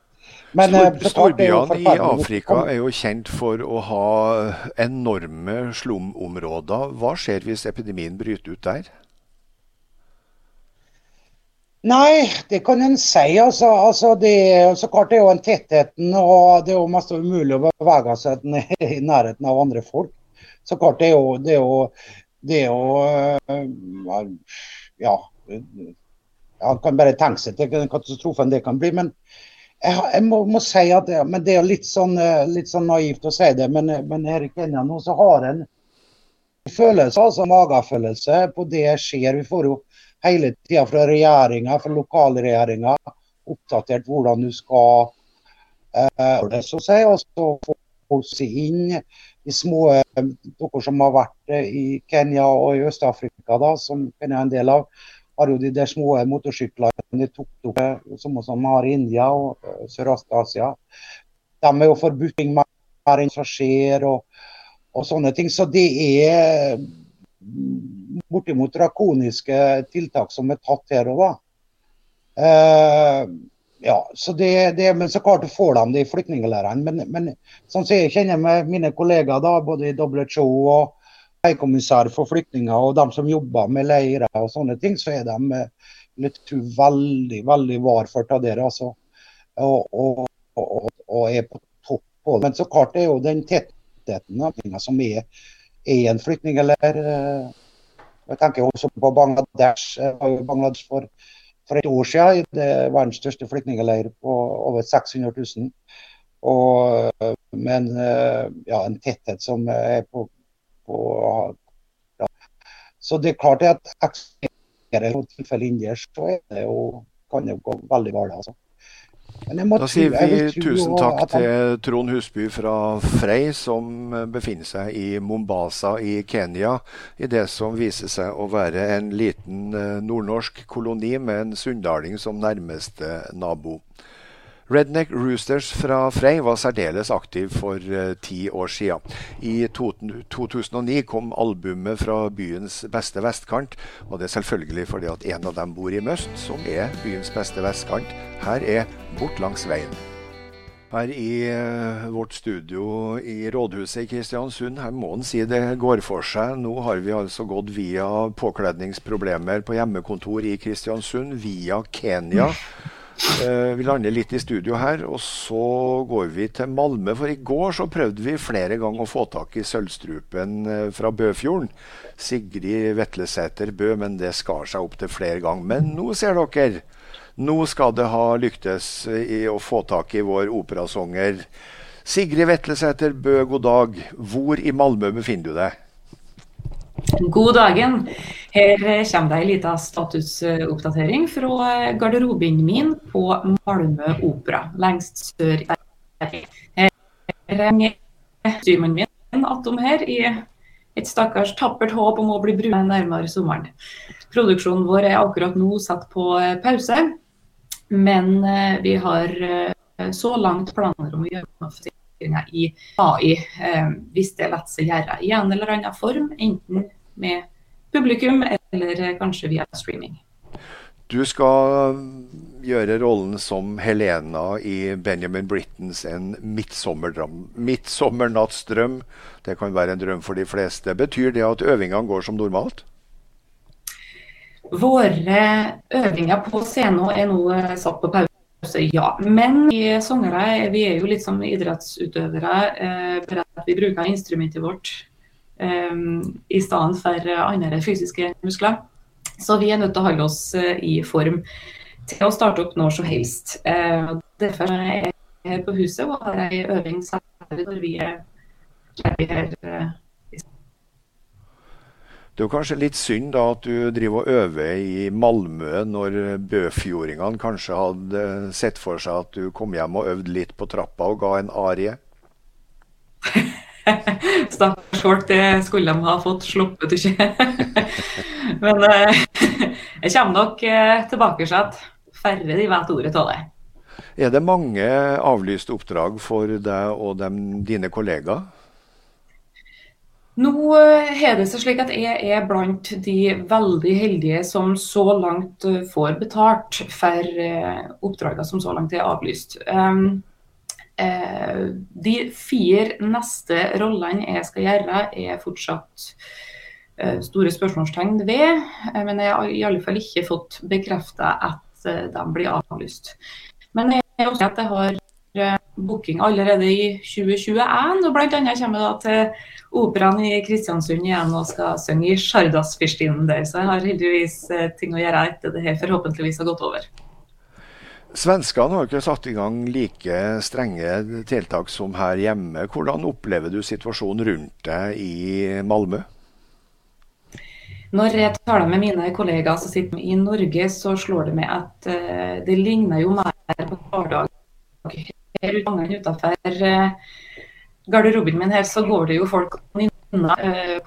Men, Stor, eh, storbyene i Afrika er jo kjent for å ha enorme slumområder. Hva skjer hvis epidemien bryter ut der? Nei, det kan en si. Altså, altså det, så klart det er jo en tettheten, og det er jo mest umulig å bevege seg i nærheten av andre folk. Så klart det er jo, det er jo, det er jo eh, Ja. Han kan bare tenke seg til den katastrofen det kan bli. Men jeg, jeg må, må, si at men det er litt sånn, eh, litt sånn naivt å si det, men, men her i Kenya nå så har en følelse, altså magefølelse på det skjer. Vi får jo hele tida fra regjeringa, fra lokalregjeringa, oppdatert hvordan du skal eh, så si, og så seg inn de små Dere som har vært i Kenya og i Øst-Afrika, da, som Kenya er en del av, har jo de der små motorsyklene tok som man har i India og Sørøst-Asia. De er jo forbudt mer enn som skjer og, og sånne ting. Så det er bortimot drakoniske tiltak som er tatt her og da. Uh, ja, så det, det, men så klart får de det i flyktningleirene. Men, men sånn som jeg kjenner med mine kollegaer da, både i WHO og høykommissær for flyktninger og de som jobber med leirer og sånne ting, så er de litt veldig veldig var for det. Altså. Og, og, og, og, er på topp på det. Men så klart det er jo den tettheten av som er i en flyktningleir. Eh, jeg tenker også på Bangladesh. Bangladesh for, for et år siden. Er verdens største flyktningleir på over 600 000. Og, men eh, ja, en tetthet som er på, på ja. Så det er klart at eksisterer noen tilfeller inni så det jo, kan det jo gå veldig galt. Altså. Da sier vi tusen takk til Trond Husby fra Frei, som befinner seg i Mombasa i Kenya, i det som viser seg å være en liten eh, nordnorsk koloni med en sunndaling som nærmeste nabo. Redneck Roosters fra Frei var særdeles aktiv for uh, ti år siden. I to, 2009 kom albumet fra byens beste vestkant, og det er selvfølgelig fordi at en av dem bor i Møst, som er byens beste vestkant. Her er Bort langs veien. Her i uh, vårt studio i rådhuset i Kristiansund, her må en si det går for seg. Nå har vi altså gått via påkledningsproblemer på hjemmekontor i Kristiansund, via Kenya. Mm vi lander litt i studio her, og så går vi til Malmö. For i går så prøvde vi flere ganger å få tak i Sølvstrupen eh, fra Bøfjorden. Sigrid Vetlesæter Bø, men det skar seg opp til flere ganger. Men nå ser dere, nå skal det ha lyktes i å få tak i vår operasanger. Sigrid Vetlesæter Bø, god dag. Hvor i Malmö befinner du deg? God dagen. Her kommer det en liten statusoppdatering fra garderoben min på Malmö Opera, lengst sør i Her henger styrmannen min attom her i et stakkars tappert håp om å bli brun nærmere sommeren. Produksjonen vår er akkurat nå satt på pause, men eh, vi har eh, så langt planer om å gjøre noe i AI, eh, hvis det lar seg gjøre i en eller annen form, enten med publikum, eller kanskje via streaming. Du skal gjøre rollen som Helena i Benjamin Brittens En midtsommernattsdrøm. Det kan være en drøm for de fleste. Betyr det at øvingene går som normalt? Våre øvinger på scenen er nå satt på pause, ja. Men vi sangere vi er jo litt som idrettsutøvere. Eh, vi bruker instrumentet vårt eh, i stedet for andre fysiske muskler. Så vi er nødt til å holde oss uh, i form til å starte opp når som helst. Eh, derfor er jeg her på huset og har ei øving når vi er her. Det er jo kanskje litt synd da at du driver og øver i Malmö når bøfjordingene kanskje hadde sett for seg at du kom hjem og øvde litt på trappa og ga en arie? Stakkars folk, det skulle de ha fått sluppet ikke. Men eh, jeg kommer nok eh, tilbake til at færre de vet ordet av det. Er det mange avlyste oppdrag for deg og dem, dine kollegaer? Nå har det seg slik at jeg er blant de veldig heldige som så langt får betalt for oppdragene som så langt er avlyst. Eh, de fire neste rollene jeg skal gjøre, er fortsatt eh, store spørsmålstegn ved. Eh, men jeg har i alle fall ikke fått bekrefta at de blir avlyst. Men jeg også at jeg har booking allerede i 2021. og Bl.a. kommer jeg til operaen i Kristiansund igjen og skal synge i Sjardas-fyrstinnen der. Så jeg har heldigvis ting å gjøre etter det her forhåpentligvis har gått over. Svenskene har ikke satt i gang like strenge tiltak som her hjemme. Hvordan opplever du situasjonen rundt deg i Malmö? Når jeg taler med mine kollegaer som sitter i Norge, så slår det meg at uh, det ligner jo mer på hverdag. Her utenfor uh, garderoben min her, så går det jo folk og nynner uh,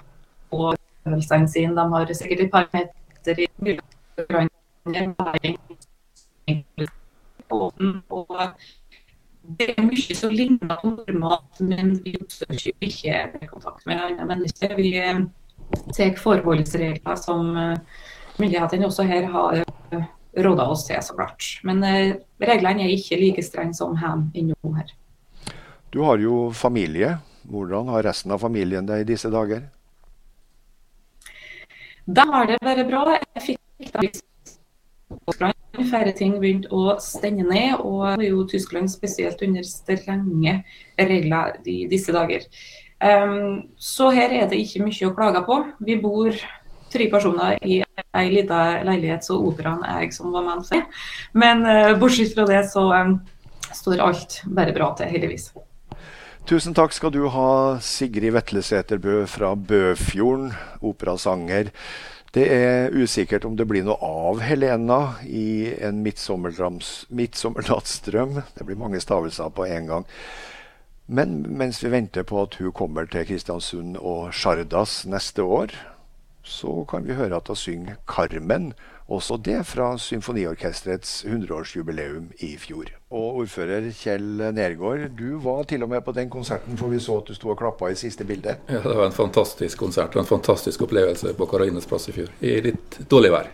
på øvelsene sine. De har sikkert et par meter i og det er mye som ligner på normalt, men vi oppsøker ikke kontakt med andre mennesker. Vi eh, tar forholdsregler som eh, myndighetene også her har eh, råda oss til, så klart. Men reglene er ikke like strenge som hjemme her. Du har jo familie. Hvordan har resten av familien det i disse dager? Da har det vært bra. Jeg fikk Færre ting begynte å stenge ned, og det er jo Tyskland spesielt under strenge regler i disse dager. Um, så her er det ikke mye å klage på. Vi bor tre personer i ei lita leilighet, så operaen er jeg som var ment for. Men uh, bortsett fra det, så um, står alt bare bra til, heldigvis. Tusen takk skal du ha, Sigrid Vetlesæter Bø fra Bøfjorden, operasanger. Det er usikkert om det blir noe av Helena i en midtsommernattsdrøm. Det blir mange stavelser på en gang. Men mens vi venter på at hun kommer til Kristiansund og Sjardas neste år, så kan vi høre at hun synger 'Carmen', også det fra Symfoniorkesterets 100-årsjubileum i fjor. Og ordfører Kjell Nergård, du var til og med på den konserten, for vi så at du sto og klappa i siste bilde. Ja, det var en fantastisk konsert og en fantastisk opplevelse på Karines plass i fjor. I litt dårlig vær.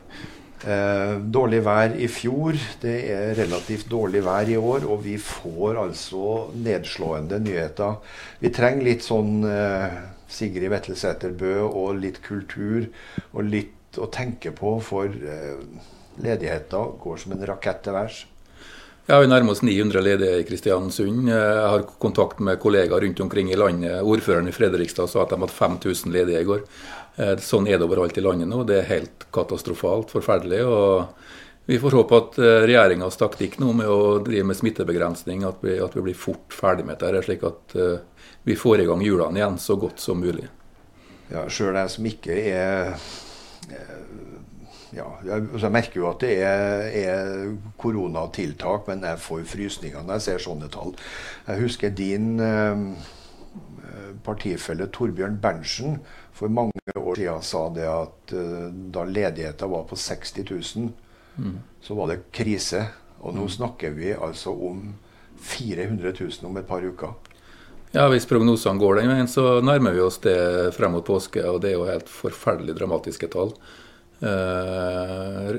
Eh, dårlig vær i fjor. Det er relativt dårlig vær i år, og vi får altså nedslående nyheter. Vi trenger litt sånn eh, Sigrid Vetlesæter Bø og litt kultur og litt å tenke på, for eh, ledigheten går som en rakett til værs. Ja, Vi nærmer oss 900 ledige i Kristiansund. Jeg har kontakt med kollegaer rundt omkring i landet. Ordføreren i Fredrikstad sa at de hadde 5000 ledige i går. Eh, sånn er det overalt i landet nå. Det er helt katastrofalt forferdelig. og Vi får håpe at eh, regjeringas taktikk nå med å drive med smittebegrensning, at vi, at vi blir fort ferdig med dette, slik at vi får i gang hjulene igjen så godt som mulig. Ja, Sjøl jeg som ikke er eh, ja, altså, jeg, merker jo at det er, er koronatiltak, men jeg får frysninger når jeg ser sånne tall. Jeg husker din eh, partifelle Torbjørn Berntsen for mange år siden sa det at uh, da ledigheten var på 60 000, mm. så var det krise. Og nå mm. snakker vi altså om 400 000 om et par uker. Ja, Hvis prognosene går den veien, så nærmer vi oss det frem mot påske. Og det er jo helt forferdelig dramatiske tall. Eh,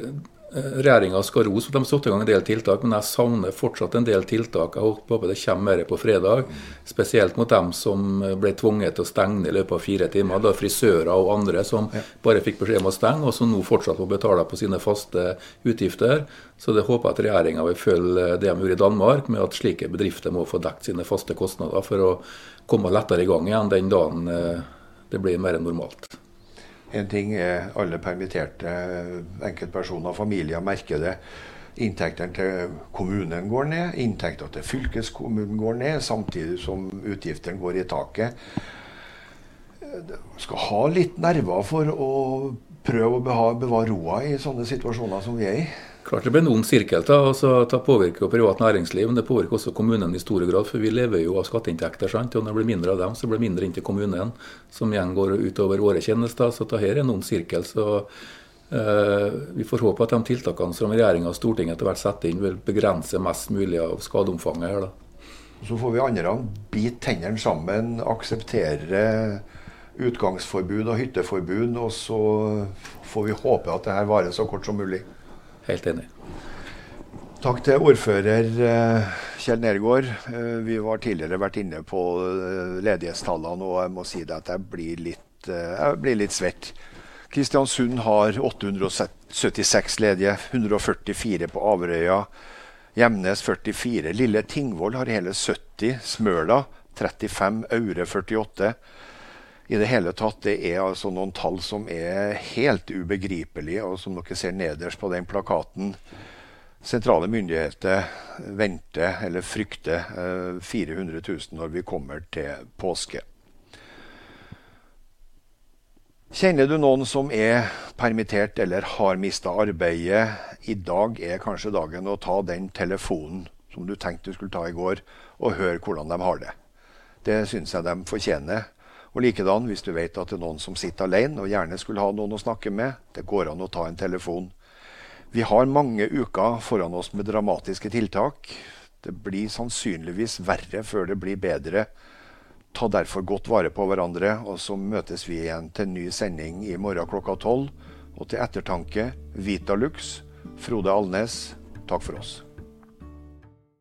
Regjeringa skal rose for de har satt i gang en del tiltak, men jeg savner fortsatt en del tiltak. Jeg håper det kommer mer på fredag. Spesielt mot dem som ble tvunget til å stenge i løpet av fire timer. Da Frisører og andre som bare fikk beskjed om å stenge, og som nå fortsatt må betale på sine faste utgifter. Så det håper jeg at regjeringa vil følge det de gjorde i Danmark, med at slike bedrifter må få dekt sine faste kostnader for å komme lettere i gang igjen den dagen eh, det blir mer normalt. En ting er alle permitterte enkeltpersoner og familier merker det. Inntektene til kommunen går ned, inntektene til fylkeskommunen går ned, samtidig som utgiftene går i taket. Du skal ha litt nerver for å prøve å bevare roa i sånne situasjoner som vi er i. Klart det blir en ond sirkel. Da, altså, Det påvirker jo privat næringsliv, men det påvirker også kommunen i stor grad. For vi lever jo av skatteinntekter. sant? Og Når det blir mindre av dem, så blir det mindre inn til kommunen, som igjen går utover våre tjenester. Så dette er en ond sirkel. så eh, Vi får håpe at de tiltakene som regjeringa og Stortinget etter hvert setter inn, vil begrense mest mulig av skadeomfanget her. da. Så får vi andre bite tennene sammen, akseptere utgangsforbud og hytteforbud. Og så får vi håpe at det her varer så kort som mulig. Helt enig. Takk til ordfører eh, Kjell Nergård. Eh, vi har tidligere vært inne på eh, ledighetstallene, og jeg må si at jeg blir litt, jeg blir litt svett. Kristiansund har 876 ledige, 144 på Averøya. Gjemnes 44. Lille Tingvoll har hele 70. Smøla 35. Aure 48. I det hele tatt, det er altså noen tall som er helt ubegripelige, og som dere ser nederst på den plakaten. Sentrale myndigheter venter, eller frykter, 400 eh, 000 når vi kommer til påske. Kjenner du noen som er permittert eller har mista arbeidet? I dag er kanskje dagen å ta den telefonen som du tenkte du skulle ta i går, og høre hvordan de har det. Det syns jeg de fortjener. Og likedan, hvis du vet at det er noen som sitter alene og gjerne skulle ha noen å snakke med, det går an å ta en telefon. Vi har mange uker foran oss med dramatiske tiltak. Det blir sannsynligvis verre før det blir bedre. Ta derfor godt vare på hverandre, og så møtes vi igjen til en ny sending i morgen klokka tolv. Og til ettertanke, Vitalux, Frode Alnes, takk for oss.